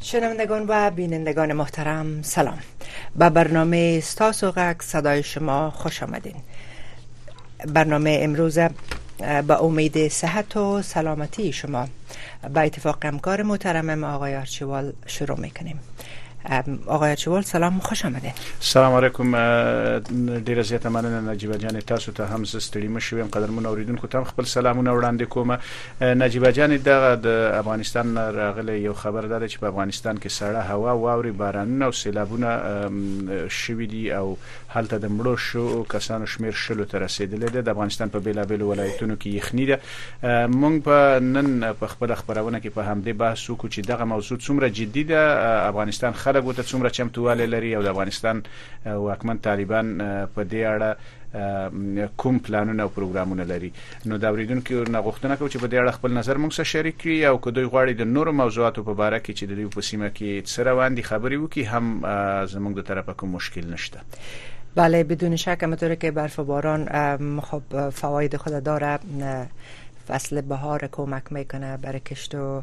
شنوندگان و بینندگان محترم سلام به برنامه ستاس و غک صدای شما خوش آمدین برنامه امروز به امید صحت و سلامتی شما به اتفاق امکار محترم آقای آرچیوال شروع میکنیم آقای آرچیوال سلام خوش آمدین سلام علیکم ډیر زیاته مننه نجیبه جان تاسو ته هم زه ستړي مشویم قدرمن اوریدونکو ته خپل سلامونه وړاندې کوم نجیبه جانې دغه د افغانستان نه راغلی یو خبر دا دی چې په افغانستان کې سړه هوا، واورې، بارانونه او سیلابونه شوي دي او هلته د مړو شوو کسانو شمیر شلو ته رسیدلی دی. د افغانستان په بیلابیلو ولایتونو کې یخني ده. موږ به نن په خپله خپرونه کې په همدې بحث وکړو چې دغه موضوع څومره جدي ده، افغانستان خلک ورته څومره چمتووالی لري او د افغانستان واکمن طالبان په دې اړه کوم پلانونه او پروګرامونه لري. نو د اوریدونکو نه غوښتنه کوو چې په دې اړه خپل نظر موږ سره شریک کړي او که دوی غواړي د نورو موضوعاتو په باره کې چې د دوی په سیمه کې څه روان دي خبرې وکړي هم زموږ د طرفه کوم مشکل نشته. بله بدون شک همطور که برف و باران خب فواید خود داره فصل بهار کمک میکنه برای کشت و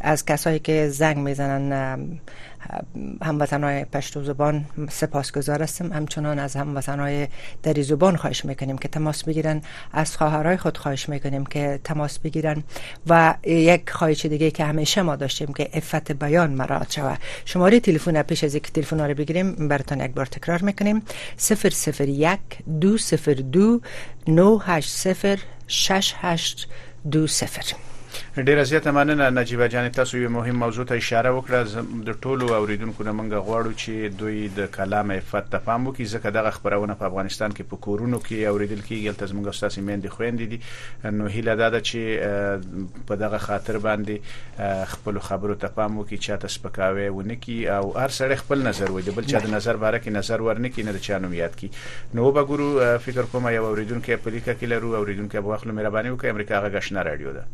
از کسایی که زنگ میزنن هموطنهای پشتو زبان سپاسگزار هستیم همچنان از هموطنهای دری زبان خواهش میکنیم که تماس بگیرن از خواهرای خود خواهش میکنیم که تماس بگیرن و یک خواهش دیگه که همیشه ما داشتیم که افت بیان مراد شود شماره تلفن پیش از اینکه تلفن رو بگیریم براتون یک بار تکرار میکنیم 001 202 980 6820 دو صفر. ډیره زیاته مننه نجیبه جانې تاسو یو مهم موضوع ته اشاره وکړه د ټولو اوریدونکو نه مونږ غواړو چې دوی د کلام عفت ته پام وکړي ځکه دغه خبرونه په افغانستان کې په کورونو کې اوریدل کیږي هلته زمونږ استاد میندې خويندې دي نو هیله دا ده چې په دغه خاطر باندې خپل خبرو ته پام وکړي چې تاسو پکاوي ونکي او هر سړی خپل نظر وي د بل چا د نظر باره کې نظر ورنکي نه د چا نوم یاد کی نو وبه ګورو فکر کوم یو اوریدونکی په لیکه کې لرو اوریدونکی به واخلو مهرباني وکړئ امریکا غږ آشنا رادیو ده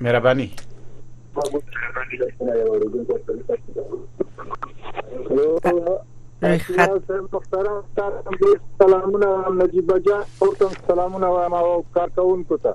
مهرباني سلامونه نجیب جان او تم سلامونه وایم او کارکونکو ته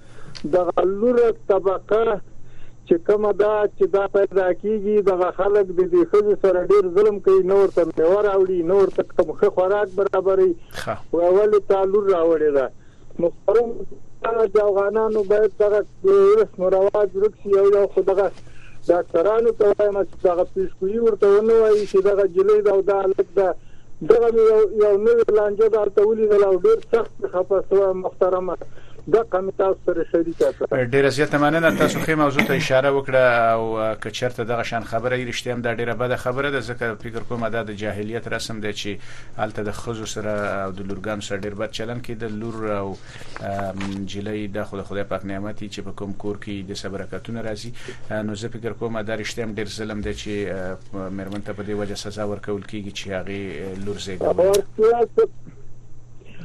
دغه لوړه طبقه چې کومه ده چې دا پیدا کیږي دغه خلک د دې ښځې سره ډیر ظلم کوي نه ورته میوه راوړي نه ورته کوم ښه خوراک برابروي وایي ولې تا لور راوړې ده محترم استاد د افغانانو باید دغه رسم و رواج ورک شي یو یو خو دغه ډاکترانو ته وایم چې دغه پیشګویي ورته ونه وایي چې دغه جلۍ ده او دا هلک ده دغه مې یو یو نوې لانجه دالته ولیدله او ډیر سخت پې خفه سوم محترمه دقه مې تاسو سره شریکه کړه. ډیره زیاته مننه تاسو ښې موضوع ته اشاره وکړه او که چیرته دغه شان خبره وي رښتیا هم دا ډیره بده خبره ده ځکه فکر کوم دا د جاهلیت رسم دی چې هلته د ښځو سره او د لورګانو سره ډیر بد چلند کیده لور او نجلۍ دا خو د خدای پاک نعمت دی چې په کوم کور کې د څه برکتونه راځي نو زه فکر کوم دا رښتیا هم ډیر ظلم دی چې مېرمن ته په دې وجه سزا ورکول کیږي چې هغه لور زیږولې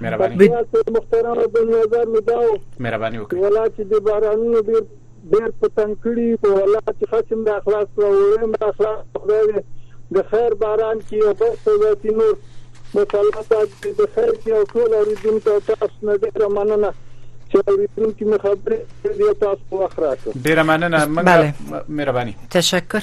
مهرباني محترمه بل نظر مې دا و مهرباني وکړئ ولا چې د بهرانونو ډیر ډیر په تنګ کړي په والله چی خشم راخلاص کړه وړیم راخلاص کړه خدای دی د خیر باران کی او بس په ذاتی نور بس الله پاک دی د خیر کی او ټول اوریدونکو او تاسو نه ډیره مننه چی اوریدونکو می خبری اوریدی او تاسو وخت راکړ. ډیره مننه منګه مهربانی. تشکر.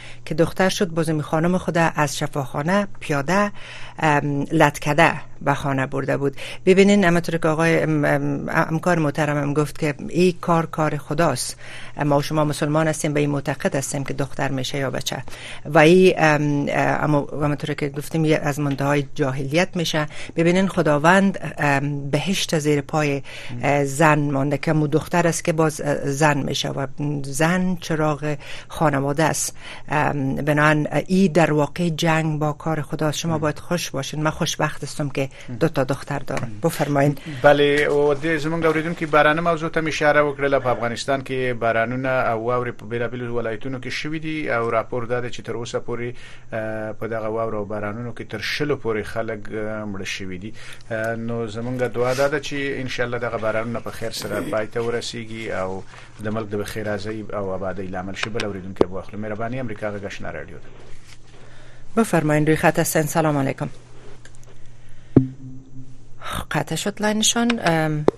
که دختر شد بازم خانم خود از شفاخانه پیاده لط به خانه برده بود ببینین اما که آقای امکار محترمم گفت که این کار کار خداست ما شما مسلمان هستیم به این معتقد هستیم که دختر میشه یا بچه و این اما که گفتیم از منطقه های جاهلیت میشه ببینین خداوند بهشت زیر پای زن مانده که مو دختر است که باز زن می شود زن چراغ خانواده است بنان ای در واقع جنگ با کار خدا شما باید خوش باشین من خوشبخت استم که دو تا دختر دارم بفرمایین بله او د زمونږ اوریدونکو بارانه موضوع ته اشاره وکړه په افغانستان کې بارانونه او واورې په بیلابیلو ولایتونو کې شوې دي او راپور دا دی چې تر اوسه پورې په دغه واوره او بارانونو کې تر شلو پورې خلک مړه شوي دي نو زمونږ دعا ده چې ان شاء الله دغه بارانونه په خیر سره پای ته ورسیږي او د ملک د بخیر ازي او آبادی لامل شي بل اوریدونکو به اخلو مهرباني امریکا غږشنا رادیو ده بفرمایئ روی خط هستین سلام علیکم قطع شد لاینشان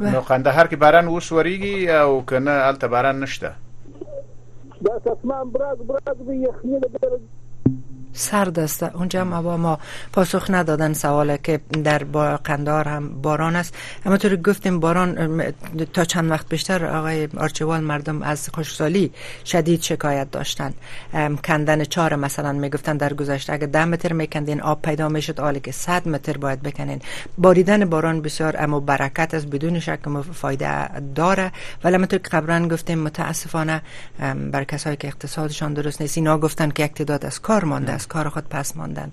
نو قندهار کې باران اوس وریږي او کنه الته باران نشته دا اسمان براق براق دی یخنی لګره سرد است اونجا هم هوا ما پاسخ ندادن سواله که در با قندار هم باران است همطور گفتیم باران تا چند وقت بیشتر آقای آرچوال مردم از خوشسالی شدید شکایت داشتن کندن چهار مثلا میگفتن در گذشته اگه ده متر میکندین آب پیدا میشد حالی که صد متر باید بکنین باریدن باران بسیار اما برکت است بدون شک فایده داره ولی همونطور که قبلا گفتیم متاسفانه بر کسایی که اقتصادشان درست نیست اینا گفتن که تعداد از کار مانده کار خود پس ماندن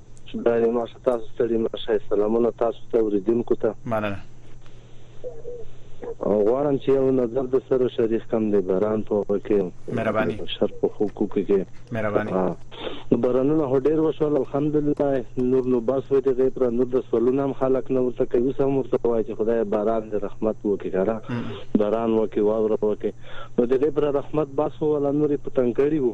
بله ما شه تاسو ستړي مه شئ سلامونه تاسو ته اوریدونکو ته. مننه. غواړم چې یو نظر د سره شریک کم دی بران په هغه کې مهرباني د بشر په حقوقو کې مهرباني نو برانونه هو ډیر وشول الحمدلله نور نو بس وې دغه پر نور د سوالونه هم خلک نه ورته کوي اوس هم ورته وایي چې خدای باران د رحمت وکړي کنه باران وکړي واوره وکړي نو دغه پر رحمت بس ولا نور په تنګ کړي وو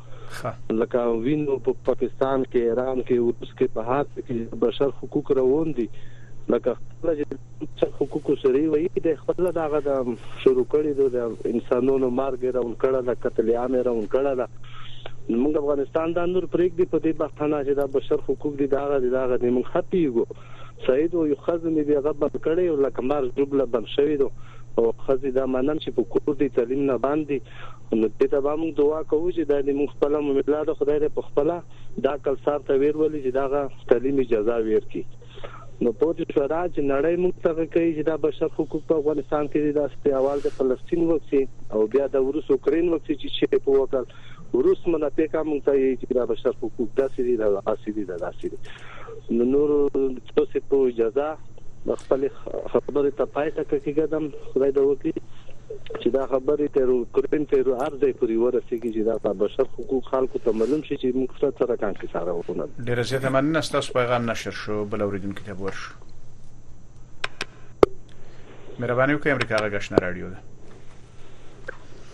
لکه وینو په پاکستان کې ایران کې روس کې په هر څه کې بشر حقوق روان دي لکه خپل چې حقوق سری وي د خپل دغه د شروع کړي د انسانونو مرګ راون کړه د قتل عام راون کړه دا موږ افغانستان دا نور پریک دی په دې بهانه چې دا بشر حقوق دي دا غږ دا غږ موږ خپيګو سعید وایي، ښځو مې بې غبه کړی یو لکه مار ژوبله بند شوی دو او ښځې دا منم چې په کور دې تعلیم نه بند دي نو دې ته به موږ دعا کوو چې دا دې موږ خپله ملا ده خدای دې په خپله دا عقل سر ته ویر ولي چې دغه تعلیم اجازه ویر کړي نو پوتې شو دا چې نړۍ موږ ته غږ کوي چې دا بشر حقوق په افغانستان کې دي داسې اول د فلسطین وکړي او بیا د روس اوکرین وکړي چې چیرې په وکړ وروست مناطقه مونږ ته یې چې دا بشر حقوق داسې دي دا داسې دي دا داسې دي نو نور تاسو په اجازه خپل خبرې ته پای ته کېږم خدای دا وکړي چې دا خبرې تر کریم تر هر ځای پورې ورسېږي چې دا بشر حقوق خلکو ته معلوم شي چې موږ سره سره کان کې سره ونه ډېر زیاته مننه ستاسو پیغام نشر شو بل اوریدونکو ته ورشو مهرباني وکړئ امریکا غږ آشنا رادیو ده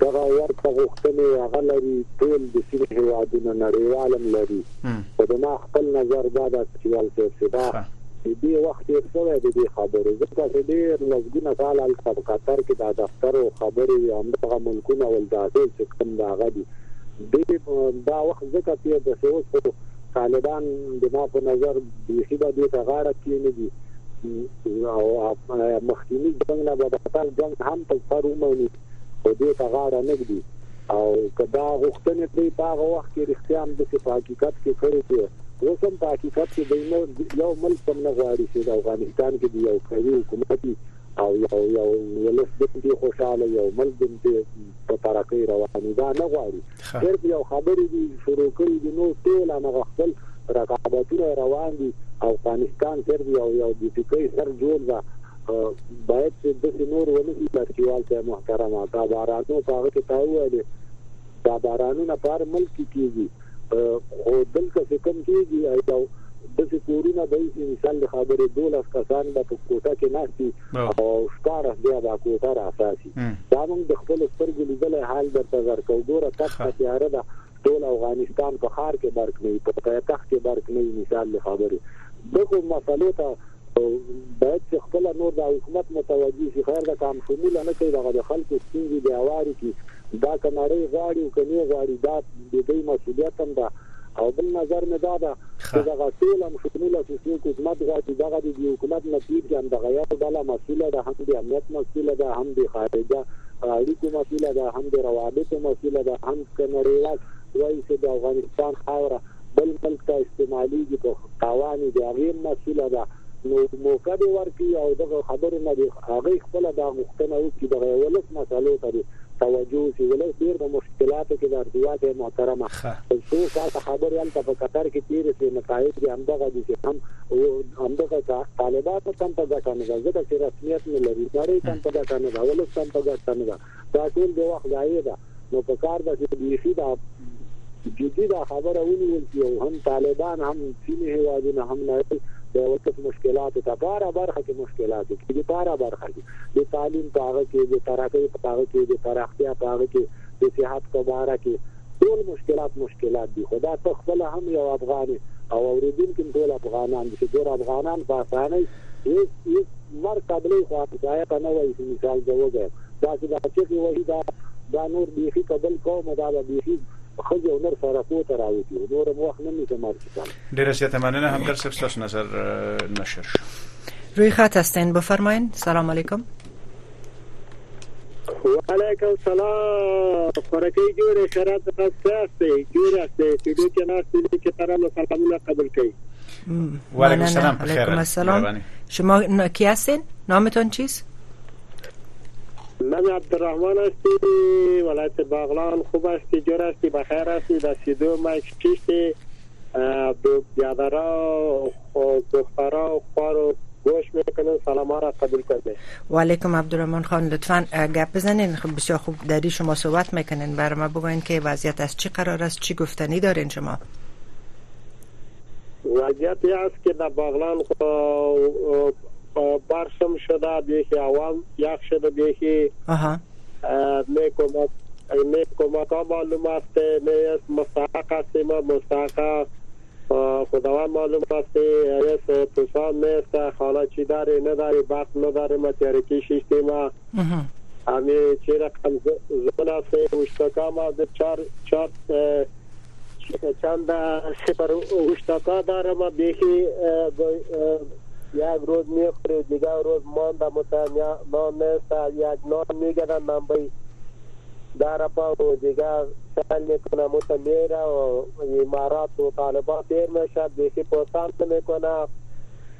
دغه ورته غوښتنې هغه لري ټول د سیمې هیوادونه نړیوال هم لري خو زما خپل نظر دا ده چې وال صاحب چې دا د دې وخت تیر شوی د دې خبرو ځکه چې ډیر لسګونه کاله هلته په قطر کې دا دفتر او خبرې وي همدغه ملکونه ول دا ټول چې کوم د هغه دي دې دا وخت ځکه تیر ده چې اوس خو طالبان زما په نظر بیخي به دې ته غاړه کېنږي او مخکیني جنګ نه به بدتر جنګ هم په سر ومني خو دې ته غاړه نه ږدي او که دا غوښتنې دوی په هغه وخت کې رښتیا هم داسې په حقیقت کې کړې دي اوس هم په حقیقت کې دوی نه یو ملک هم نه غواړي چې د افغانستان کې د یو قوي حکومت او یو یو ولس دې خوشاله یو ملک دې په ترقۍ روان دا نه غواړي صرف یو خبرې دي شروع کړي دي نور ټول همغه خپل رقابتونه روان دي افغانستان صرف یو یو د ټیکۍ سر جوړ ده باید چې داسې نور ونه شي لاسکیوال صاحب محترمه دا بارانو په هغه کې تا وویلې دا بارانونه په هر ملک کې کېږي خو دلته چې کوم کېږي یو داسې کورونه به چې مثال د خبرې دولس کسان به په کوټه کې ناست او شپاړس بیا به کوټه رااساسي دا موږ د خپلو سترګو لیدلی حال درته درکو ګوره تکه تیاره ده ټول افغانستان په ښار کې برق نه وي په پایتخت کې برق نه وي مثال د خبرې دغو مسلو ته باید چې خپل نور د حکومت متوجي شي خیر د کام شمول نه کوي دغه د خلکو ستونزې د اواري کې دا کناري غواړي او کني غواړي دا د دې مسولیت هم ده او بل نظر مې دا ده چې دغه ټول هم شمول اصل څوک حکومت غواړي دغه دې دې حکومت نه تېر شي همدغه یو ډله مسؤله ده هم دې امنیت مسؤله ده هم دې خارجه اړیکو مسؤله ده هم دې روابطو مسؤله ده هم که نړیوال وایي چې د افغانستان خاوره بل ملک ته استعمالیږي په تاوان دې هغې هم مسؤله ده نو موقع دې ورکړي او دغه خبرو نه دې هغوی خپله دا غوښتنه وکړي دغه ولس مسلو ته دې توجه وشي ولس ډیر په مشکلاتو کې ده دعا کوي محترمه خه. څو ساعته خبرې هلته په قطر کې تیرې شوې نتایج یې همدغه دي چې هم همدغه طالبانو ته هم په ګټه نه ده ځکه چې رسمیت نه لري نړۍ ته هم په ګټه نه ده ولس ته هم په ګټه نه ده دا ټول د وخت ضایع ده نو په کار ده چې بیخي دا جدي دا خبره ونیول شي او هم طالبان هم ځینې هیوادونه هم نړۍ د یو څه مشکلاتو ته په هره برخه کې مشکلات دي په هره برخه کې د تعلیم په هغه کې، د ترقۍ په هغه کې، د پراختیا په هغه کې، د صحت په باره کې، ټول مشکلات مشکلات دي، خو دا ته خپله هم یو افغان یې او اورېدونکي هم ټول افغانان دي، چې ګوره افغانان په اسانۍ هېڅ هېڅ مرګ قبلوي خو همسایه ته نه وایي چې مثال زه وږی یم، داسې دا چغې وهي دا دا نور بیخي که بل کومه دا به بیخي ښځې او نر سرکو ته راوتي، نور هم وخت نه نیسم هرڅه سم. ډېره زیاته مننه همدرد صاحب ستاسو نظر نشر شو. روی خط هستین بفرمایین سلام علیکم وعلیکم سلام خورکی جوړې خیرات تاسو څه یاست جوړ یاست سټوډیو کې ناست دي چې تر الله سلامونه قبول کړئ وعلیکم السلام بخیر السلام شما کی هستین نامتون چیست من عبدالرحمن هستی ولایت باغلان خوب هستی جور هستی بخیر هستی در سیدو ما کشتی دو بیادارا و دختارا و خوارو گوش میکنن سلام را قبول کنه وعلیکم عبدالرحمن خان لطفا گپ بزنین خب بسیار خوب داری شما صحبت میکنین برای ما بگوین که وضعیت از چی قرار است چی گفتنی دارین شما وضعیت ای است که در باغلان برشم شده بیخی عوام یخ شده بیخی نه کومه نه کومه کا معلومات ته نه یس مستحق استیم مستحق خداوند معلوم است یس پوسان نیست حالا چی داری نداری وقت نداری ما تیارکی شیستیم امی چی رقم زن است اوشتکا ما چار چار چند سپر اوشتاکا دارم و بیخی یک روز میخوری دیگر روز مانده متن یا نان نیست یک نان میگیرن نمبی درپا و دیگر سیل میکنه متن میره و امارات و طالبان تیر میشد بیخی پسند نمیکنه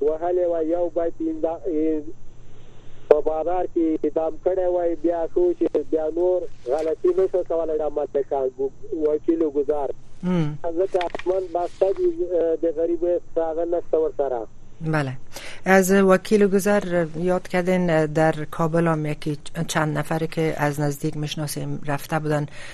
وهلی وای یو بیت یی په بازار کی اعدام کړی وای بیا ښو چی بیا نور غلطی نشو کولی دا ملکان وکیلو ګزار ځکه اسمان باسته دی د غریب ساغه نشته ورسره. بله از وکیل گذر یاد کردین در کابل هم یکی چند نفری که از نزدیک میشناسیم رفته بودن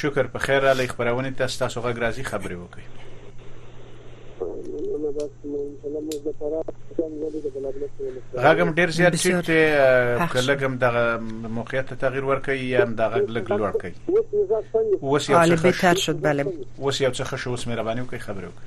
شکر په خیر رالی خپرونی ته ستاسو غږ راځی خبری وکړی. غږم ډیر زیات ټیټ دی که لږم دغه موقعیت ته تغییر ورکړي یا هم دا غږ لږ لوړ کړي اوس یو څه ښه شو اوس یو څه ښه شو اوس مهرباني وکړئ خبرې وکړئ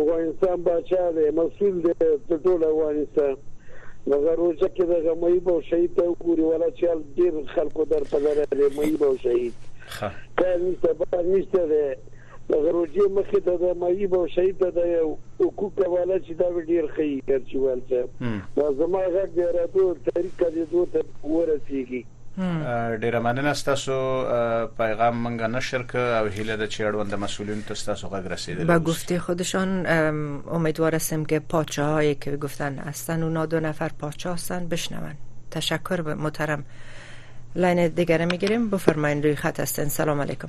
افغانستان باچا دی مسول دی د ټول افغانستان مګر روژه کې دغه ميب او شهيد ته وګوري ولا چې هلته ډېر خلکو در په در دی ميب او شهيد کار نشته بار نشته دی دغه روژې مخې ته د ميب او شهيد ته د حقوق ته والا چې دا به ډېر ښه وي ارچيوال صاحب دا زما غږ دی رادو طريقه دې دوه ته ورسېږي. ډیره مننه ستاسو پیغام منګه نشر ک او هیله ده چې اړوند مسولین ته ستاسو غږ رسیدلی به گفته خودشان امیدوار هستم که پادشاهایی که گفتن هستن اونا دو نفر پادشاه هستن بشنون تشکر محترم لاین دیگر میگیریم بفرمایید روی خط هستین سلام علیکم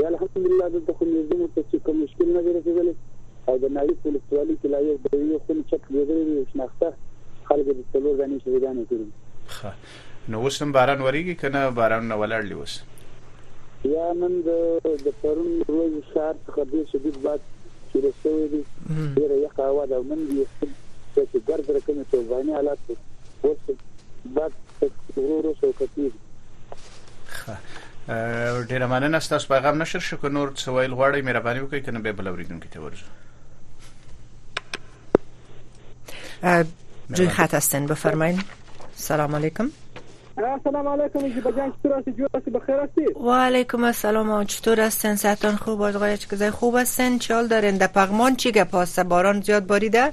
یا الحمدلله دلته خو نږدې مو ته چې کوم مشکل نه دی رسېدلی او د ناویس په ولسوالي کې لا یو د یوې خونې چت لوېدلی دی شناخته خلکو د څلور دانې شهیدانې کړي ښه نو اوس هم باران ورېږي که نه بارانونه ولاړ دي اوس یا نن د د پرون ورځ سهار څخه ډېر شدید باد شروع شوی دی ډېره یخه هوا ده او نن یې څه چې ګرد رقمې طوفاني حالات اوس خو بد ورو ورو سوکه کېږي. ښه ډیره مننه ستاسو پیغام نشر شو که نور څه ویل غواړئ مهرباني وکړئ کنه به بل اوریدونکو ته ورځو جوی خط هستن بفرمایئ سلام علیکم سلام علیکم جیبا جان چطور هستی جو هستی بخیر هستی و علیکم السلام آقا چطور هستین سهتان خوب از غایش که خوب هستین چال دارین در پغمان چی گپ هست باران زیاد باریده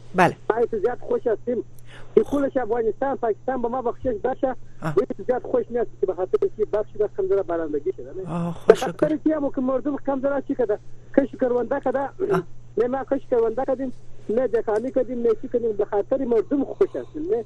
بله آیا تو زیاد خوش هستیم که کلش افغانستان پاکستان به ما بخشش باشه وی تو زیاد خوش نیست که به خاطر که بخشی در کم داره بارندگی شده نه به خاطر که همو که مردم کم داره چی کده کش کرونده کده نه ما کش کرونده کدیم نه دکانی کدیم نه چی کدیم به خاطر مردم خوش هستیم نه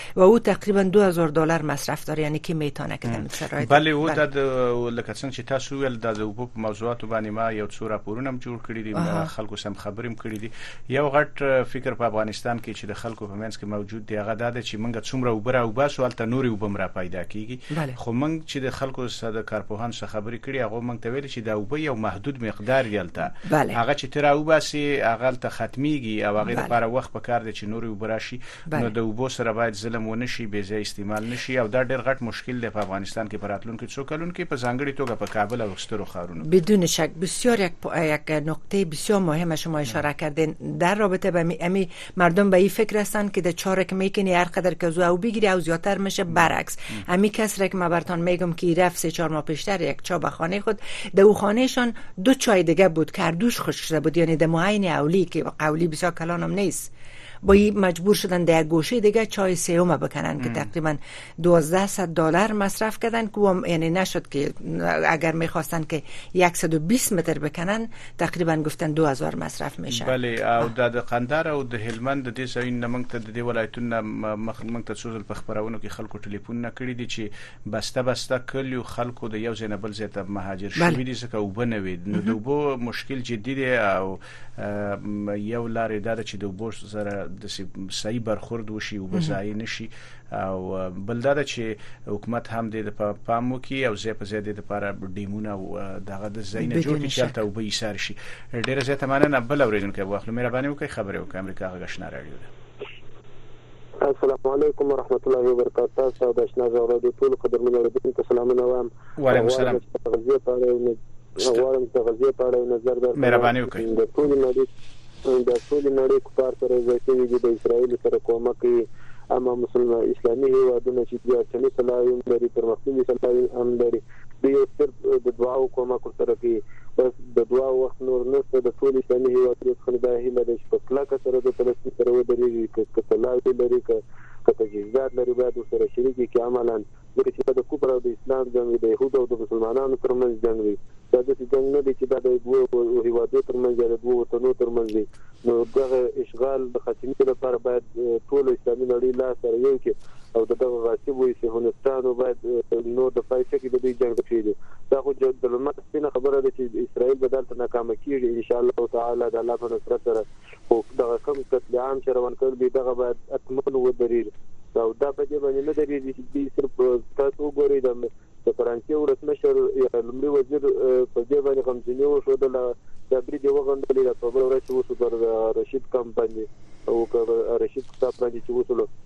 و او تقریبا 2000 دلار مصرف داره یعنی که میتانه که دم شرایط بله او د لکه څنګه چې تاسو ویل د اوبو په موضوعاتو باندې ما یو څو راپورونه هم جوړ کړی دي خلکو سم خبرم کړی دي یو غټ فکر په افغانستان کې چې د خلکو په منځ کې موجود دی هغه دا دی چې موږ څومره وبره او باسو الته نورې وبم را پیدا کیږي خو موږ چې د خلکو سره د کارپوهان سره خبرې کړي هغه موږ ته ویل چې دا وبه یو محدود مقدار دی الته هغه چې تر او باسي هغه الته ختميږي او هغه لپاره وخت په کار دی چې نورې وبراشي نو د اوبو سره باید ظلم ونه شي، بې ځایه استعمال نه شي او دا ډېر غټ مشکل دی په افغانستان کې په راتلونکو څو کلونو کې په ځانګړې توګه په کابل او سترو ښارونو کې. بدون شک بسیار یک یک نقطه بسیار مهمه شما اشاره کردین در رابطه به می امی مردم به این فکر هستند که در چاره که میکنی هر قدر که زو او بگیری او زیاتر میشه برعکس امی کس را که ما برتان میگم که رفت سه چهار ماه پیشتر یک چا به خانه خود در او خانهشان دو چای دیگه بود که هر دوش خشک شده بود یعنی در معین اولی که قولی بسیار کلانم نیست بایی مجبور شدن در یک گوشه دیگه چای سیوم بکنن که تقریبا 1200 دلار مصرف کردن که هم یعنی نشد که اگر میخواستن که 120 متر بکنن تقریبا گفتن 2000 مصرف میشه بله او د قندار او د هلمند د دې ساين نمنګ ته د دې ولایتونو مخ موږ ته څو ځل په خبرونو کې خلکو ټلیفون نه کړی دي چې بسته بسته کلیو خلکو د یو ځای نه بل ځای ته مهاجر شوي دي ځکه وبنوي نو د وبو مشکل جدي دی او یو لار دا ده چې د اوبو سره د صحیح برخورد وشي او بزای نشي او بل دا ده چې حکومت هم د پام وکي او زه په زیاده لپاره ډیمونه او دغه د زین جوړ کې چلته او به ایثار شي ډیره زیاته مننه بل اوریدونکو واخلو مهرباني وکړئ خبرې وکړئ امریکا غږشنا رادیو ده السلام علیکم ورحمت الله وبرکاته تاسو د شنه زړه د ټول قدرمن اوریدونکو سلامونه وایم وعلیکم السلام زه غواړم د غزې په اړه یو نظر درکړم د ټولې نړۍ د ټولې نړۍ کفار سره یوځای شوي دي د اسراییلو سره کومک کوي اما مسلمان اسلامي هیوادونه چې دوی اټمي سلاح هم لري پرمختللي سلاح هم لري دوی یو صرف د دعاو کومک ورسره کوي بس د دعا وخت نور نشته د ټول اسلامي هیوادونو څخه دا هیله ده چې په کلکه سره د فلسطین سره ودرېږي که سلاح لري که که تجهیزات لري باید ورسره شریک کړي عملا ځکه چې دا د کفر او د اسلام جنګ وي، د یهودو او د مسلمانانو تر منځ جنګ وي، دا داسې جنګ نه دی چې دا د دوو هېوادو تر منځ یا د دوو وطنو تر منځ وي، نو دغه اشغال د ختمي لپاره باید ټوله اسلامي نړۍ لاس سره یو کړي او د دغه غاصبو صهونستانو باید نور د پای ټکی د دوی جنګ ته کښېږدي، دا خو دلمر سپینه خبره ده چې اسراییل به دالته ناکامه کېږي، ان شاء الله تعالی د الله په نصرت سره. خو دغه کوم قتل عام چې روان کړی دی دغه باید حتما ودریږي او دا په دې باندې نه دریږي چې دوی صرف تاسو وګورئ د د فرانسې ولسمشر یا لومړي وزیر په دې باندې غمجني وښودله دا برید یې وغندلی دا په بله ورځ چې وشو پر رشید کمپ باندې او پر رشید کتاب باندې چې وشولو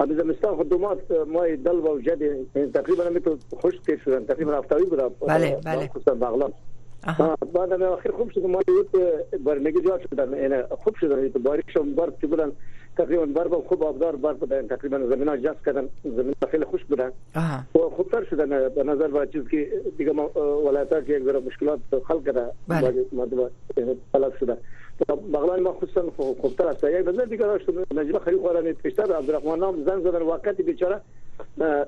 ابي زمستان خود دومات مای دل و جد تقریبا می تو خوش تیر شدن تقریبا افتاوی بودا بله بله خصوصا بغلان بعد ما اخر خوب شدم ما یوت برمیگی جا شدم این خوب شدم یوت بارش هم برف چی بودن تقریبا برف هم خوب آبدار برف بودن تقریبا زمین ها جس کردن زمین ها خیلی خوش بودن و خوبتر شدن به نظر با چیز که دیگه ما ولایت ها که یک ذره مشکلات خلق کرده بله. پلس شده و بغلان ما خصوصا خوبتر است یک نظر دیگر داشت نجیب خیلی خورا می پیشتر به عبدالرحمن نام زنگ زدن وقتی بیچاره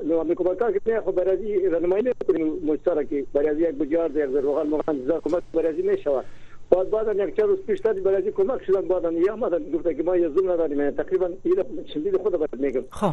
نو امی کمک کرد که خب برای از این رنمایی نکنیم مجتارا که برای از یک بجار یک ذر روغن مغن زدن کمک برای از این نشود بعد بعد یک چند روز پیش تا برای از این کمک شدن بعد یا آمدن گفتن که ما یه زوم نداریم تقریبا این چندی خود باید میگم خب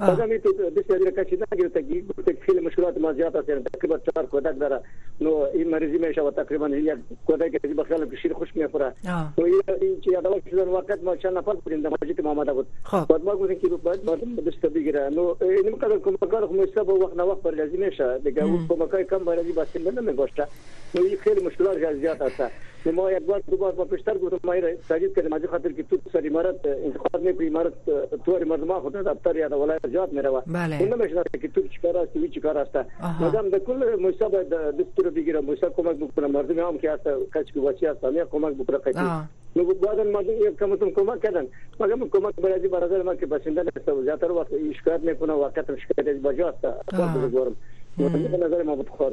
بزمی تو دسی ادیره کچی نگرفته که گفته فیل مشکلات ما زیاد هستند تقریبا چهار کودک داره نو این مریضی میشه و تقریبا یک کودک از بخیال که شیر خوش میخوره و این چی یادوار شدن وقت ما چند نفر بودیم در مسجد ما آمده بود بعد ما گفتیم که باید مردم دست بگیره نو این مقدر کمکار خو میسته با وقت نوقت برلازی میشه دیگه اون کمکای کم برلازی بسیم نمی باشه نو این خیلی مشکلات زیاد هسته نو ما یک بار دو بار با پیشتر گفتم ما ایرا تایدید کردیم از این خاطر که تو سر امارت انتقاد میکنی امارت تواری مردم ها خود دفتر یا ولایت جات میروه بله اون نمیشناسه که تو چیکار هستی وی چیکار هست مدام در کل موسا باید دست تو رو بگیره موسا کمک بکنه مردم هم که هست کسی که وچی هست همه کمک بکنه قیتی نو بعدن مردم یک کمتون کمک کردن مگر من کمک برای برادر ما که بسنده نیست و زیادتر وقت شکایت میکنه وقت شکایت از بجاست خود بزرگوارم به نظر ما بخور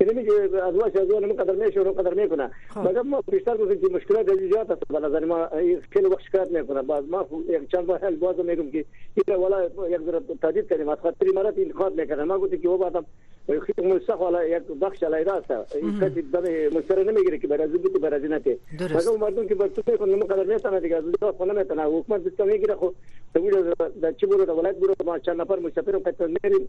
یعنی که از واسه از من قدر میشه رو قدر میکنه مگر ما بیشتر گفتیم که مشکلات از زیاد است به نظر ما خیلی وقت شکایت میکنه باز ما یک چند بار حل باز میگم که این والا یک ذره تدید کردیم از خاطر مرات این کار میکنه ما گفتیم که او بعدم خیلی مستخ والا یک بخش علای راست این کسی دم مستر نمیگیره که برای زبیت برای زینته مگر مردم که برتو میکنه ما قدر میتونه دیگه از زیاد خونه میتونه حکومت بیشتر میگیره خو سویل د چبورو د ولایت بورو ما چند نفر مستفر قطر میریم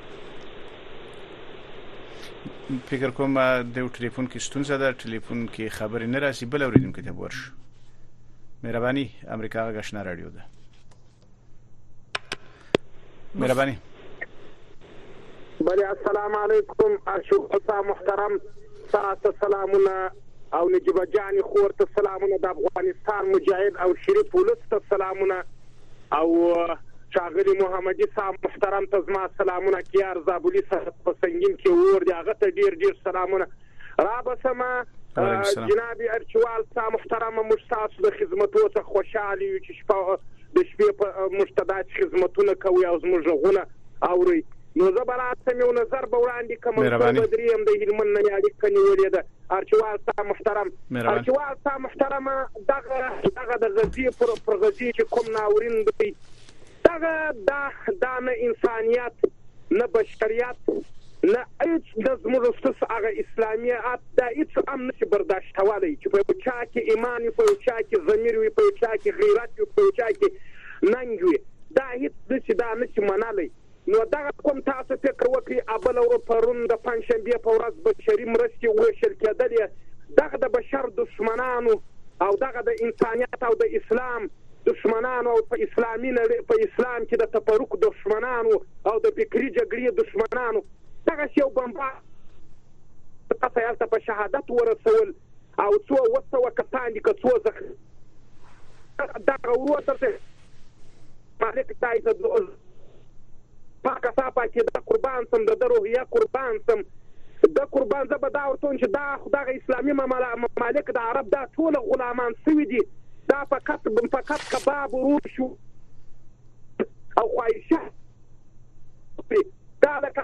فکر کوم د ټلیفون کې ستونزه ده ټلیفون کې خبرې نه راسي بل اوریدونکو ته ورش مهرباني امریکا غږشنا رادیو ده مهرباني بله السلام علیکم اشوق صاحب محترم تاسو سلامونه او نجیب جان خور ته سلامونه د افغانستان مجاهد او شریف ولس ته سلامونه او ښاغلي محمدي صاحب محترم ته زما سلامونه کیار زابلي صاحب په سنګین کې ور دي هغه ته ډیر ډیر سلامونه را بسم جناب ارچوال صاحب محترم موږ تاسو د خدمتو څخه خوشاله یو چې شپه د شپې په موږ ته داسې خدمتونه کوي او زموږ غونه اوري نو زه به راسم یو نظر به وړاندې کم منصور بدری هم د هلمند نه می اړیکه نیولې ده ارچوال صاحب محترم ارچوال صاحب محترم دغه دغه د غزې پر پر غزې چې کوم ناورین دی دغه دا دا نه انسانیت نه بشریت نه هیڅ د زموږ سس هغه اسلامیت دا هیڅ هم نشي برداشت کولی چې په یو چا کې ایمان وي په یو چا کې ضمیر وي په یو چا کې غیرت وي په یو چا کې ننګ وي دا هیڅ نشي دا نشي منلی نو دغه کوم تاسو فکر وکړئ ابله ورو پرون د پنجشنبې په ورځ بشري مرستې وېشل کېدلې دغه د بشر دښمنانو او دغه د انسانیت او د اسلام دښمنانو او په اسلامي نړۍ په اسلام کې د تفرق دښمنانو او د فکري جګړې دښمنانو دغسې یو بمبار تاسو هلته په شهادت ورسول او څو اوه سوه کسان دي که څو زخمي دغه ورور دلته خالق ځای ته دو پاکه سا پاکي دا قربان سم د ده روحیه قربان سم د قربان زه به دا ورته وایم چې دا خو دغه اسلامي ممالک د عرب دا ټول غلامان سوي دي دا فقط فقط کباب ورور شو او خواهشه دا لکه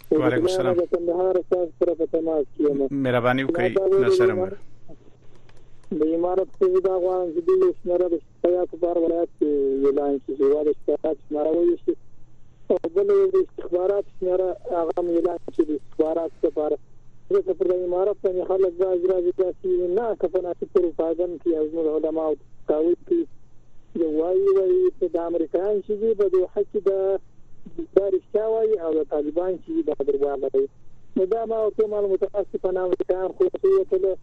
وعلیکم السلام د کندهار استاد سره په تماس کې یم مهرباني وکړئ نو سره مو د امارت په دا غواړم چې د شمېره د شپږ په بار ولایت کې اعلان شي چې واده شپږ شمېره وایي چې او بل د استخبارات شمېره هغه اعلان شي د استخبارات لپاره ځکه پر امارت باندې خلک باز راځي چې نه کفنا چې پر پاګن کې از موږ علماء تاوي کې یو وایي وایي چې د امریکایان چې په دوه حق د دا رښتیا وایي او د طالبان چې وي دا درواغ وایي نو دا ما ورته ومال متاسفانه امریکایان خو ووتله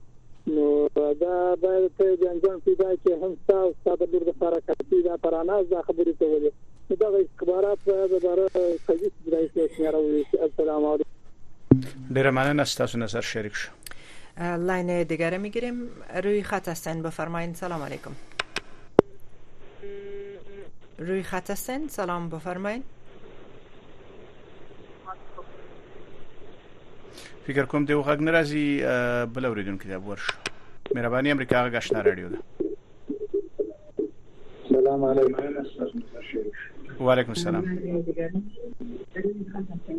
نو دا باید ته جنجان پیدا چې هم ستا او ستا د لور دپاره کافي دا پراناز دا خبرې کولې نو دغه استخبارات باید دباره قوي سي جنایي شمېره وویل شي السلام علیکم ډیره مننه ستاسو نظر شریک شو لاین دیگر میگیریم روی خط هستین بفرمایید سلام علیکم روی خط هستین سلام بفرمایید فکر کوم دی وغږ ناراضي بل اوریدونکو دی ورشو مهرباني امریکا غږشنا رادیو ده السلام علیکم وعلیکم السلام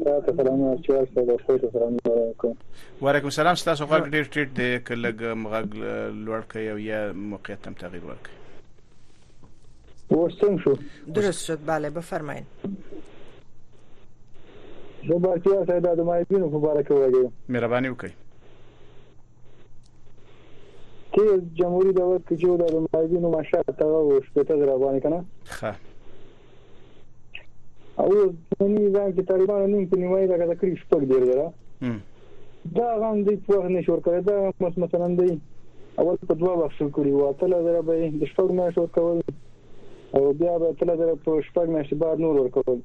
تاسو سلام اچوار سره خو ته سلام علیکم وعلیکم السلام تاسو غږ ډیر ټیټ دی کله غږ لوړ کړئ او یا موقعیت تم تغیر ورکړئ اوس څنګه شو؟ درست شد بله بفرمایین. زه باختیار صاحب دا د معیبینو په باره کې وغږیږم. مهرباني وکړئ. تیر جمهوري دولت کې چې و دا د معیبینو معاشات هغه و شپېته زره افغانۍ کنه. ښه. او په نظام کې طالبانو نیم په نیمایي دغه د کړي شپږ ډیر ده دا غان دی په وخت نشور کړی دا مس مثلا دی اول په دوه وخت شو کړی و تل زره به د شپږ نه شور کول او بیا به تل زره په شپږ نه شي بعد نور ور کول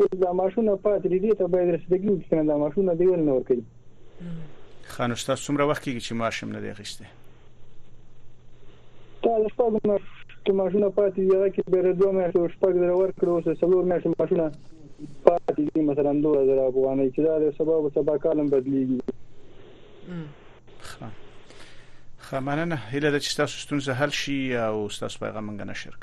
و دا ماشونه پاتې دي ته باید رسیدګي وکړي دا ماشونه دی ول نور کوي خانو تاسو څومره وخت کېږي چې معاش هم نه دی اخیستی تا د شپږ میاشتو معاشونه پاتې دي هغه کې به د دوه میاشتو شپږ زره ورکړو اوس څلور میاشتې معاشونه پاتې دي مثلا دوه زره افغانۍ چې دا د سبا په سبا کالم بدلیږي خمننه هله د چې تاسو ستونزه حل شي او تاسو پیغام منګنه شرک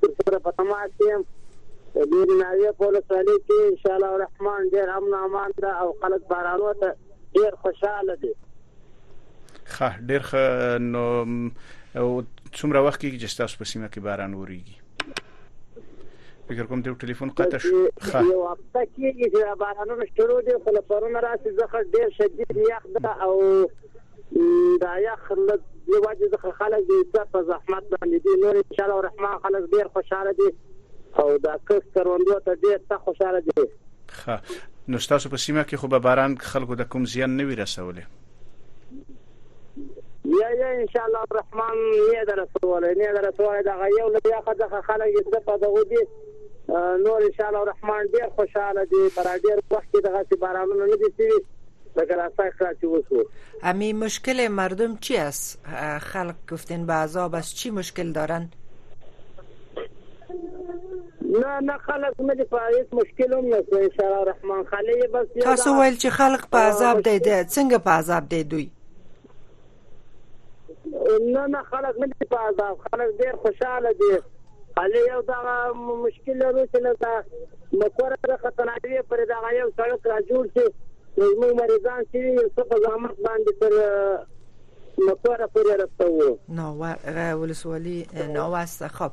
سره په تماس کې یم په دې ناوې په ولسوالۍ کې ان شاء الله الرحمن ډېر امن امان ده او خلک بارانو ته ډېر خوشاله دي ښه ډېر ښه نو څومره وخت کې چې تاسو په سیمه کې باران وریږي فکر کوم ته ټلیفون قطع شو یو هفته کېږي چې بارانونه شروع دي خو له پرونه راځي ځخه ډېر شدید یخ ده او دایخ له دې وجې ځخه خلک د ایسه په زحمت باندې دي نور انشاءالله الرحمن خلک ډیر خوشحاله دي او دا کښت کروندو ته ډیر سخت خوشحاله دي ښه نو ستاسو په سیمه کې خو به باران خلکو د کوم زیان نه وي رسولی یا یا ان شاء الله الرحمن نه در رسولی نه در رسولی دا یو له یاخه ځخه خلک یې څه په دغه دي نور ان شاء الله الرحمن ډیر خوشاله دي پر ډیر وخت دغه بارانونه نه دي سوي لکه راسته ښه چې وشو امی مشکل مردم چی است خلق گفتین به عذاب است چی مشکل دارن نه نه خلک نه دي په هیڅ مشکل هم نشته ان شاء الله رحمان خلک بس تاسو ویل چې خلک په عذاب دی څنګه په عذاب دی دوی نه نه خلک نه دي په عذاب خلک ډېر خوشاله دي هلې یو دغه مشکل لرو چې له دا مکوره د ختناوي پر دغه یو سړک را جوړ شي نو زموږ مریضان چې یو څه په زحمت باندې تر مکوره پورې رسوو ناوه ولسوالي ناوه است خب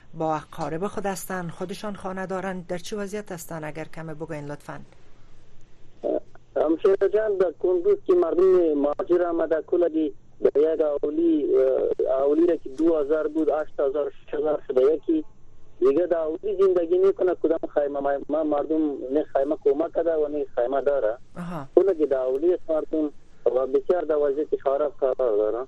با اقارب خود هستند خودشان خانه دارند در چی وضعیت هستند اگر کمی بگوین لطفا همشیره جان در کندوز که مردم مهاجر آمده کلگی در یک اولی اولی را که دو هزار بود هشت هزار شش هزار شده یکی دیگه در اولی زندگی میکنه کدام خیمه ما مردم نه خیمه کمک کده و نه خیمه داره کلگی در اولی است مردم و بسیار در وضعیت خراب قرار داره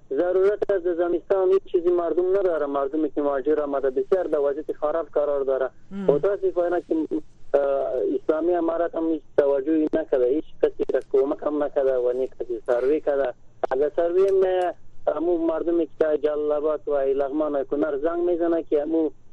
ضرورت است در زمستان هیچ چیزی مردم نداره مردمی که مهاجر آمده بسیار در وضعیت خراب قرار داره متاسفانه که اسلامی امارت هم هیچ توجهی نکرده هیچ کسی را کمک هم نکرده و نه کسی سروی کرده اگر سروی هم نه امو مردمی که جلال آباد و لغمان و کنر زنگ میزنه که امو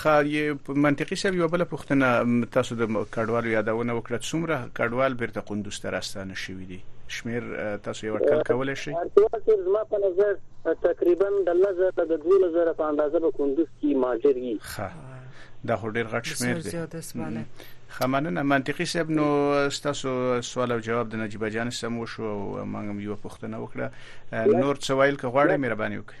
خار یې منطقي سب یو بل پښتنه تاسو د کډوالو یادونه وکړه څومره کډوال بیرته قندوز ته راستانه شوې دي شمیر تاسو یو اټکل کولای شئ ارتواسر زما په نظر تقریبا د لزر د 2000 په اندازه به قندوز کې ماجر یي دا خو ډیر غټ شمیر دی خمننه منطقي صاحب نو تاسو سوال او جواب د نجیب جان سم وشو او مونږ یو پښتنه وکړه نور څه ویل که غواړئ مهرباني وکړئ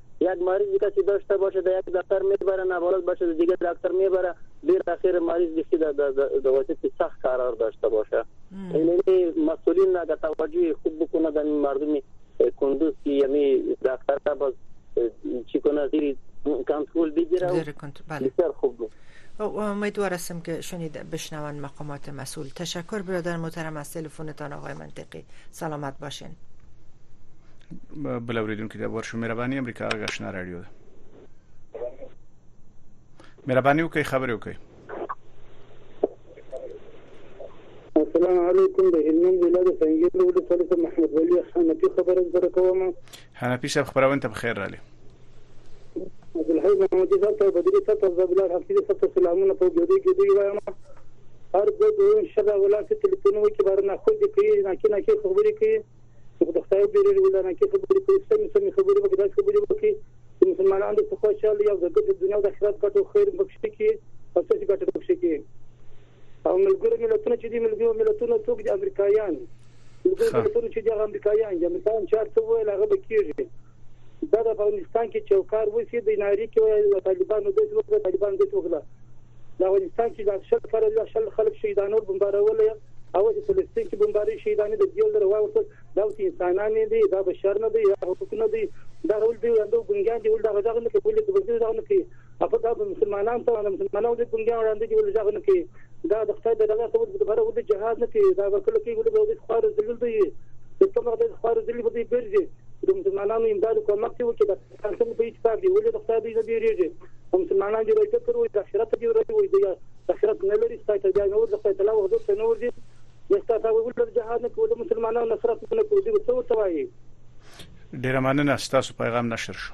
یک مریض کسی داشته باشه در یک دکتر میبره نبالد باشه در دیگه دکتر میبره بیر اخیر مریض بیخی در وضعیت سخت قرار داشته باشه یعنی مسئولین اگر توجه خوب بکنه در مردم کندوز که یمی دکتر باز چی کنه زیر کنترل بگیره زیر کنترل بله بسیار خوب بود امیدوار هستم که شنید بشنون مقامات مسئول تشکر برادر محترم از تلفنتان آقای منطقی سلامت باشین بل اوریدونکو ته ورشو مهرباني امریکا غشنا رادیو ده مهرباني وکړئ خبرې وکړئ السلام علیکم د هلمند ولایت د سنګیر له ولسوالۍ څخه محمد ولی حنفي خبره زده کوم حنفي صاحب خبرونه ته بخیر رالی عبدالحی محمدي صاحب ته بدري صاحب ته زبلار حفیظ صاحب ته سلامونه په ګډي ګډي وایم هر دوه دوه شبه ولا چې تلیفون وکړي بار نه خو دې کوي نه کې نه کې خبرې کوي چې خو د خدای وبېرېږه بل نه کې خبرې کوي سمې سمې خبرې وکړي داسې خبرې وکړي چې مسلمانان د خوشاله یو د ګټې دنیا او د آخرت ګټو خیر بخښي کې او څه ګټه بخښي کې او ملګرو ملتونه چې دي ملګرو ملتونه څوک دي امریکایان ملګرو ملتونه چې دي امریکایان دي امریکایان چې څه ویل هغه به کیږي دا د افغانستان کې چوکار وسي د ناری کې د طالبانو داسې وکړه طالبان داسې وکړه د افغانستان کې د شل پر د شل خلک شهیدانو بمبارول او د فلسطین کې بمباري شهیدانې د دیل در واوته دا اوس انسانان دي دا بشر نه دي دا حقوق نه دي دا ول دي اندو ګنګان دي ول دا غزا نه کوي ول د بنځه دا نه کوي هغه دا مسلمانان ته د مسلمانانو د ګوندیا وړاندې دی ولې ځاغ نه کوي دا د خدای د رضا ته ولې لپاره ولې جهاد نه کوي دا ورکل کوي ولې به د خوار ذلیل دی د کوم د خوار ذلیل به دی ګرځي د مسلمانانو امداد کومک دی وکړي د څنګه په اتفاق دی ولې د خدای دی نه بیریږي مسلمانان دی راځي کوي د آخرت دی راځي وي د آخرت نه لري ستاسو ته نه ورځي ستاسو ته لا وخت نه ورځي ستاسو ته ولې د جهاد نه کوي مسلمانانو نصرت نه کوي څه ورته وایي ډیره مننه ستاسو پیغام نشر شو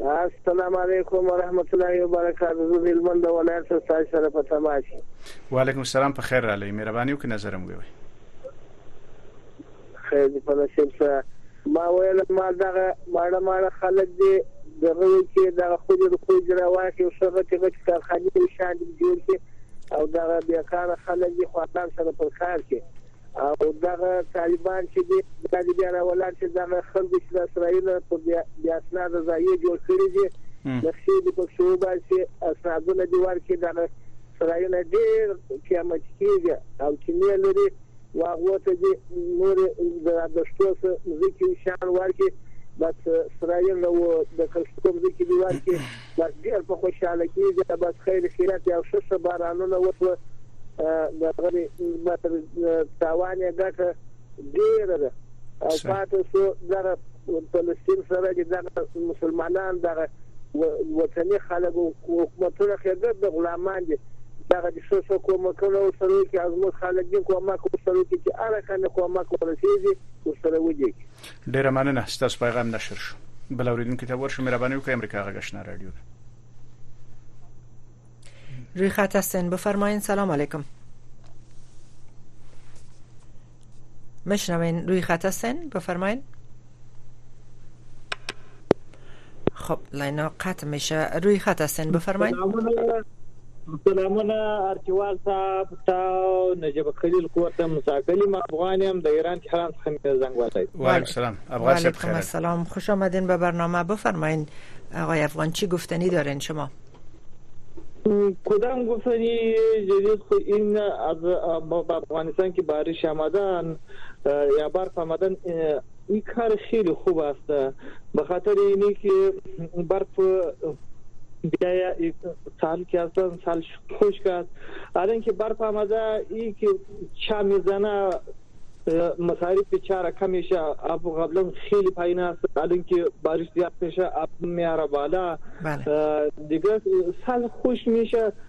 السلام علیکم ورحمت الله وبرکاته زه د هلمند ولایت څخه ستاسو سره په تماس یم وعلیکم السلام په خیر راغلی مهرباني وکړئ نظر مو ووایئ خیر دې په نصیب شه ما ویل ما دغه ماړه ماړه خلک دي دغه وی چې دغه خو دې خو دې راواخي او څنګه چې غټ کارخانه شاندې جوړ شي او دغه بیکاره خلک دي خو سره پر کار شي او دغه طالبان چې دي دا دي بیا راولان چې دغه خلکو چې د اسرائیل په بې اسناده ځایې جوړ کړي دي نقشې دي پکې وباسي اسنادونه دي ورکړي دغه سرایونه ډېر قیمتي کېږي او چینې لري و هغو ته دي نورې د دښتو مځکې شیان ورکړي بس سرایونه و د کښتو مځکې دي ورکړي بس ډیر په خوشحاله کیږه بس خیر خیرت یو ښه ښه بارانونه وشوه دغلی بس تاوان یې ګټه ډیره ده او پاته شو دغه فلسطین سره چې دغه مسلمانان دغه وطني خلک او حکومتونه خیرګر د غلامان دي دغه چې ښه ښه کومکونه ورسره وکړي او زموږ خلک دې کومک ورسره وکړي چې هره کانه کومک ورسېږي ورسره ودېږي ډیره مننه ستاسو پیغام نشر شو بل اوریدونکو ته ورشو مهرباني وکړئ امریکا غږشنا رادیو ده روی خط هستین بفرمایین سلام علیکم مشنوین روی خط هستین بفرمایین خب لینا قطع میشه روی خط هستین بفرمایید سلامونه ارچوال صاحب تا نجیب خلیل کور ته مساکلی ما افغان یم د ایران تهران څخه مې زنګ وهلی وعلیکم السلام افغان صاحب خیر السلام خوش آمدین به برنامه بفرمایید آقای افغان چی گفتنی دارین شما کدام گفتنی جدید خو این از افغانستان که بارش آمدن یا برف آمدن ای کار خیلی خوب است به خاطر اینی که برف بیایه ای سال که است سال خشک است الان که برف آمده ای که چا میزنه مصارف چاره کم میشه آب قبلا خیلی پایین است الان که بارش زیاد میشه آب میاره بالا بله. دیگه سال خوش میشه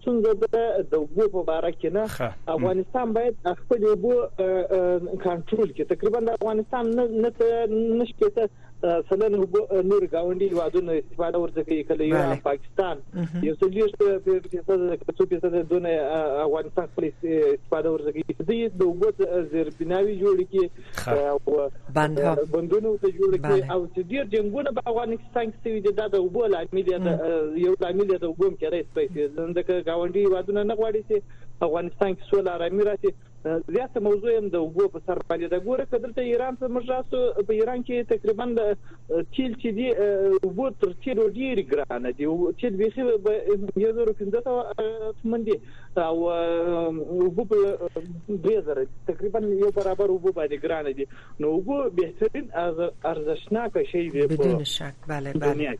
ستونزه ده د اوبو په باره کې نه افغانستان باید خپل اوبو کنټرول کړي تقریبا د افغانستان نه نه شپته سلن اوبو نور گاونډي هوادونه استفاده ورته کوي کله یو پاکستان یو څه لیست په فیصد د کڅو په فیصد دونه افغانستان خپل استفاده ورته کوي د اوبو زیربناوي جوړ کړي بندها بندونه ورته جوړ کړي او چې ډیر جنگونه په افغانستان کې سوي دي دا د اوبو لامل دی یو لامل دی د اوبو هم کېدای سپی شي ځکه ګاونډي هیوادونه نه غواړي چې افغانستان کې سوله آرامي راشي زیاته موضوع هم د اوبو په سر باندې دا ګوره که دلته ایران ته موږ راسو په ایران کې تقریبا د تیل چې دی اوبو تر تیلو ډیر ګرانه دي تیل بیخي به یو زرو پنځه سوه تومن دي او وبو په درې زره تقریبا یو برابر وبو باندې ګران دي نو وبو بهترین ارزښتناک شی دی بدون شک بله بله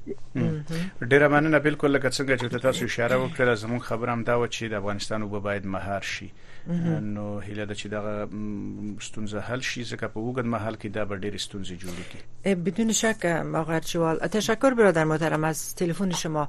ډیره مننه بالکل لکه څنګه چې تاسو اشاره وکړه زموږ خبره هم دا و چې د افغانستان وبو باید مهار شي نو هله د چې دغه ستونزه حل شي ځکه په وګد محل کې دا به ډېر ستونزې جوړې کی بدون شک آقا ارچوال تشکر برادر محترم از تلفن شما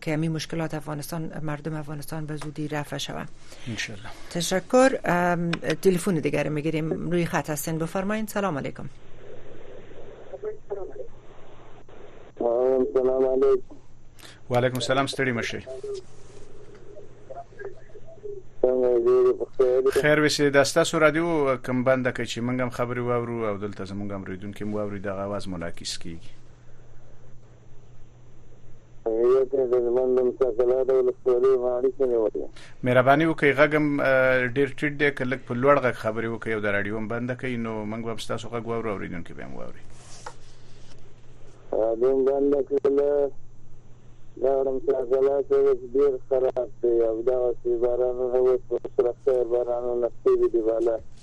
که همین مشکلات افغانستان مردم افغانستان به زودی رفع شوه انشالله تشکر تلفن دیگر میگیریم روی خط هستین بفرمایین سلام علیکم سلام علیکم و علیکم السلام ستړي مشه خیر وسی د تاسو رادیو کم بنده کې چې موږ هم خبري وورو او دلته زموږ هم ریدون کې مو ووري د اواز منعکس کیږي مهرباني وکړئ غږم ډیر ټیټ دی که لږ په لوړ غږ خبرې وکړئ او د راډیو هم بنده کړئ نو موږ به هم ستاسو غږ واورو اورېدونکي به هم واوري راډیو هم بنده کړله دا وړم چې غلا کې اوس ډېر خراب دی او دغسې بارانونه اوس سره خیر بارانونه ښه دي بالا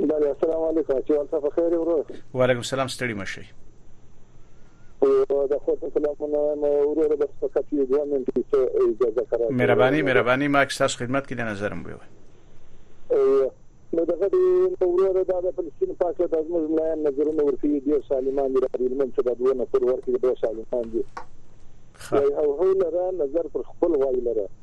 بله السلام علیکم اچوال صاحب په خیر ورور وعلیکم السلام ستړي مشي د خو ته سلامونه وایم وروره بس فقط یو دوه منټه ته اجازه کړئ مهرباني مهرباني ما که تاسو خدمت کې د نظرم ویو نو دغه دی نو وروره دا د فلسطین په اړه د زموږ ملایان نظرونه ورکوي ډیر سالمان دي راډیل من څه د دوه نفر ورکړي ډیر سالمان دي او هو لره نظر پر خپل وای لره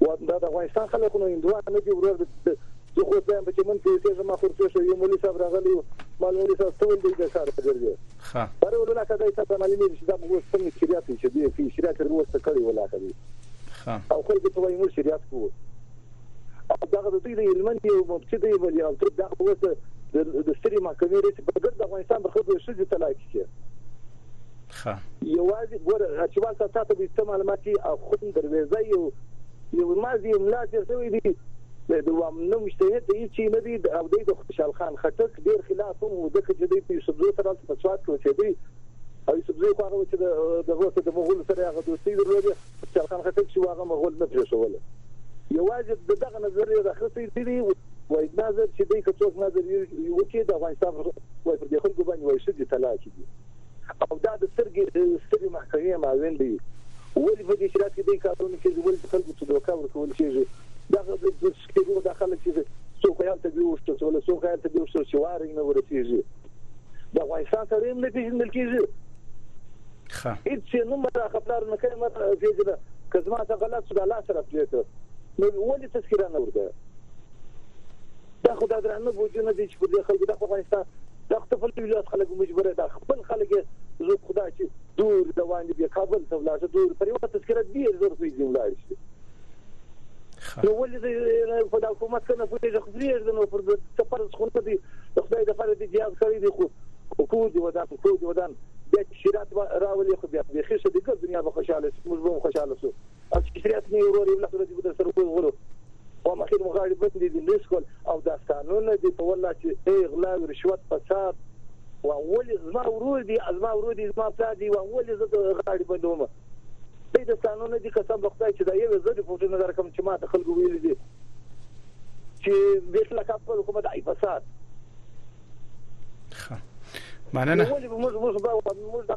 وه دا دافغانستان خلک خو نو هندوان ندی ورور د زه خوست وایم په چمن کی اوسیږم ما خورپیښ یو مولوی صاحب راغلی وو ما مولوی صاحب ته ویل دی د ښار ګرځی ښه باره ویل ولاکه دی تاته معلومیږی چی دا اوس څنګه شریعت دی چی دی کی شریعت تر اوسه کړی ولاکه دی ښه او خلکو ته وایی موږ شریعت کوو او دغه د دوی د هلمند یو مفتی دی ولی او تر دغه اوس د ستری محکمی رئیس په ګرد افغانستان د خلکو ښځی طلاقی چی ښه. یوازی ګوره ارچیوال صاحب تاته دی څه معلومات چی اخوند درویزه یو یو مازی یو ملا تیر شوی دی د وامنه مجتهد د هیڅ چی نه دی او دی د خوشحال خان خټک ډیر خلاف هم وو ځکه چی دی په یوسفزو سره هلته په سوات کی اوسیدی او یوسفزو خو هغه وو چی د دغو سره د مغولو سره هغه دوستی درلودی خوشحال خان خټک چی وو هغه مغول نه پریښوول یوازی د دغه نظر یی راخستی دی وای نظر چی دی که څوک نظر یی وکی د افغانستان وای پر دی خلکو باندی وای ښځی طلاقی دی. او دا د سترګې سترې محکمې معاون دی ولې په دې شرایط کې دی کارونه کېږي ولې د خلکو ته دوکه ورکول کېږي دغه د سکیرو دا خلک چې څوک یې هلته بیوښتل شول څوک یې هلته بیوښتل چې واره یې نه ورسېږي د افغانستان سره هم نه پېژندل کېږي ښه هېڅ یې نوم را خپلار نه کوي مر پېژنه که زما څه غلط شو د الله سره پرېږده نو ولې تذکره نه ورکوي دا خو دا درانه بوجونه دی چی پر دی خلکو دا خو افغانستان دا خو تفل ولايت خلک مجبوره دا خپل خلک يی زور خو دا چی دور روان دی بيا کابل ته ولاړ شه دور پر يوه تذکره دير زور خو ځين ولاړ شي نو ولی دی په دا حکومت کنه پوهیږي خو پریږده نو پر څه فرض خو نه دی د خدای د فرض دی جهاد کړی دی خو کور دی ودان کور دی ودان بیا چې شیرات راولي خو بیا بیخي ښه دی ګر دنیا به خوشاله شي موږ به هم خوشاله شو اکثریت دی ورور یولس ورځی به درسره وزغلو خو مخیر مو غاړی بندی دی لیست کول او داستانونه دی په والله چی ای غلاوی رشوت فساد واه ولی زما ورور دی زما ورور دی زما پلار دی واه ولی زه د غاړی بندوم دی داستانونه دی قسم په خدای چی دا یو زه رپورټونه درکم چی ماته خلکو ویلی دی چی بیخ لکه خپل حکومت ای فساد خه مننه ولی موږ موږ موږ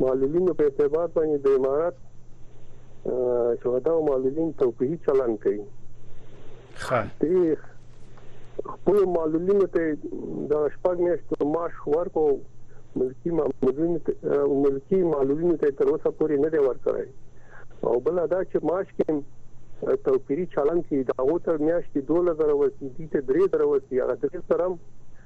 معلولینو په اعتبار باندې د امارت شهدا او معلولین توپیري چلند کوي ښه خپل معلولینو ته د شپږ میاشتو معاش ورکو ملکی معلولین ملکی معلولین ته تر اوسه پورې نه دی ورکړی او بل دا چې معاش کې توپیری چلن کې دا غو تر میاشتې 2000 ورسې دي ته 3000 ورسې هغه 3000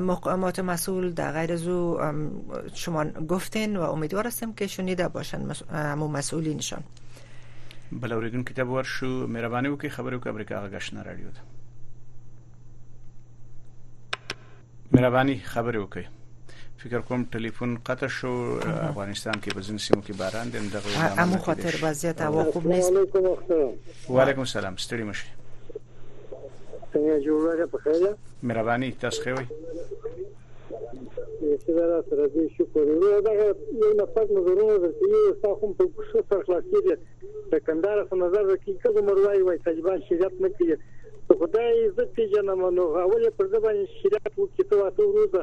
مقامات مسئول در غیر از او شما گفتین و امیدوار هستم که شنیده باشن مو مسئولینشان بل اوریدون کتاب ورشو مهرباني وکړئ خبرو کې امریکا غږشنه رادیو ده مهرباني خبرې وکړئ فکر کوم ټلیفون قطع شو افغانستان کې بزن سیمو کې باران دي دغه امو خاطر وضعیت هوا خوب نیست و علیکم السلام ستړي مشه څنګه جوړه په خیره مهرباني تاسو ښه وي. ښه ده را سره دې شکر وروره دغه یو نه پټ نظرونه درته یو ستا خو په ښه سر خلاص کېږي د کندهار سم نظر راکړي که به مر وایي وایي طالبان شریعت نه کوي ته خدای زه پېژنم نو اول یې پر ده باندې شریعت وکړي ته واته وروځه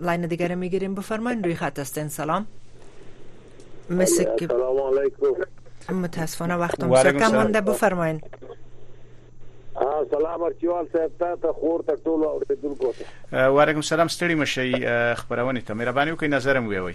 لاین دیگر میگیریم بفرمایین روی خط هستین سلام مثل که سلام علیکم متاسفانه وقت هم سکه مانده بفرمایین سلام ارچوال صاحب تا ته خور ته ټولو اوریدونکو ته وعلیکم سلام ستړي مشي خبرونه ته مهرباني وکړئ نظر مو وي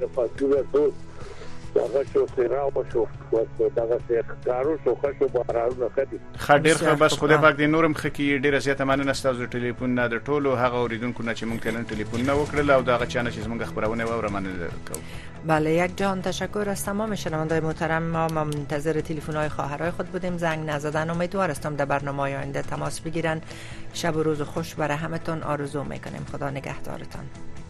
د فاصله ټول هغه شو سیرا او شو وسو دغه څه کارو شو خشو بارانونه خدي خډیر خو بس خدای پاک دې نورم خکی ډیره زیاته مننه ستاسو ټلیفون نه د ټولو هغه اوریدونکو نه چې مونږ تلن ټلیفون نه وکړل او دغه چانه چې زمونږ خبرونه وره مننه کوم بله یک جان تشکر از تمام شنوندای محترم ما منتظر تلفن های خواهرای خود بودیم زنگ نزدن امیدوار هستم در برنامه آینده تماس بگیرن شب و روز خوش برای همتون آرزو میکنیم خدا نگهدارتان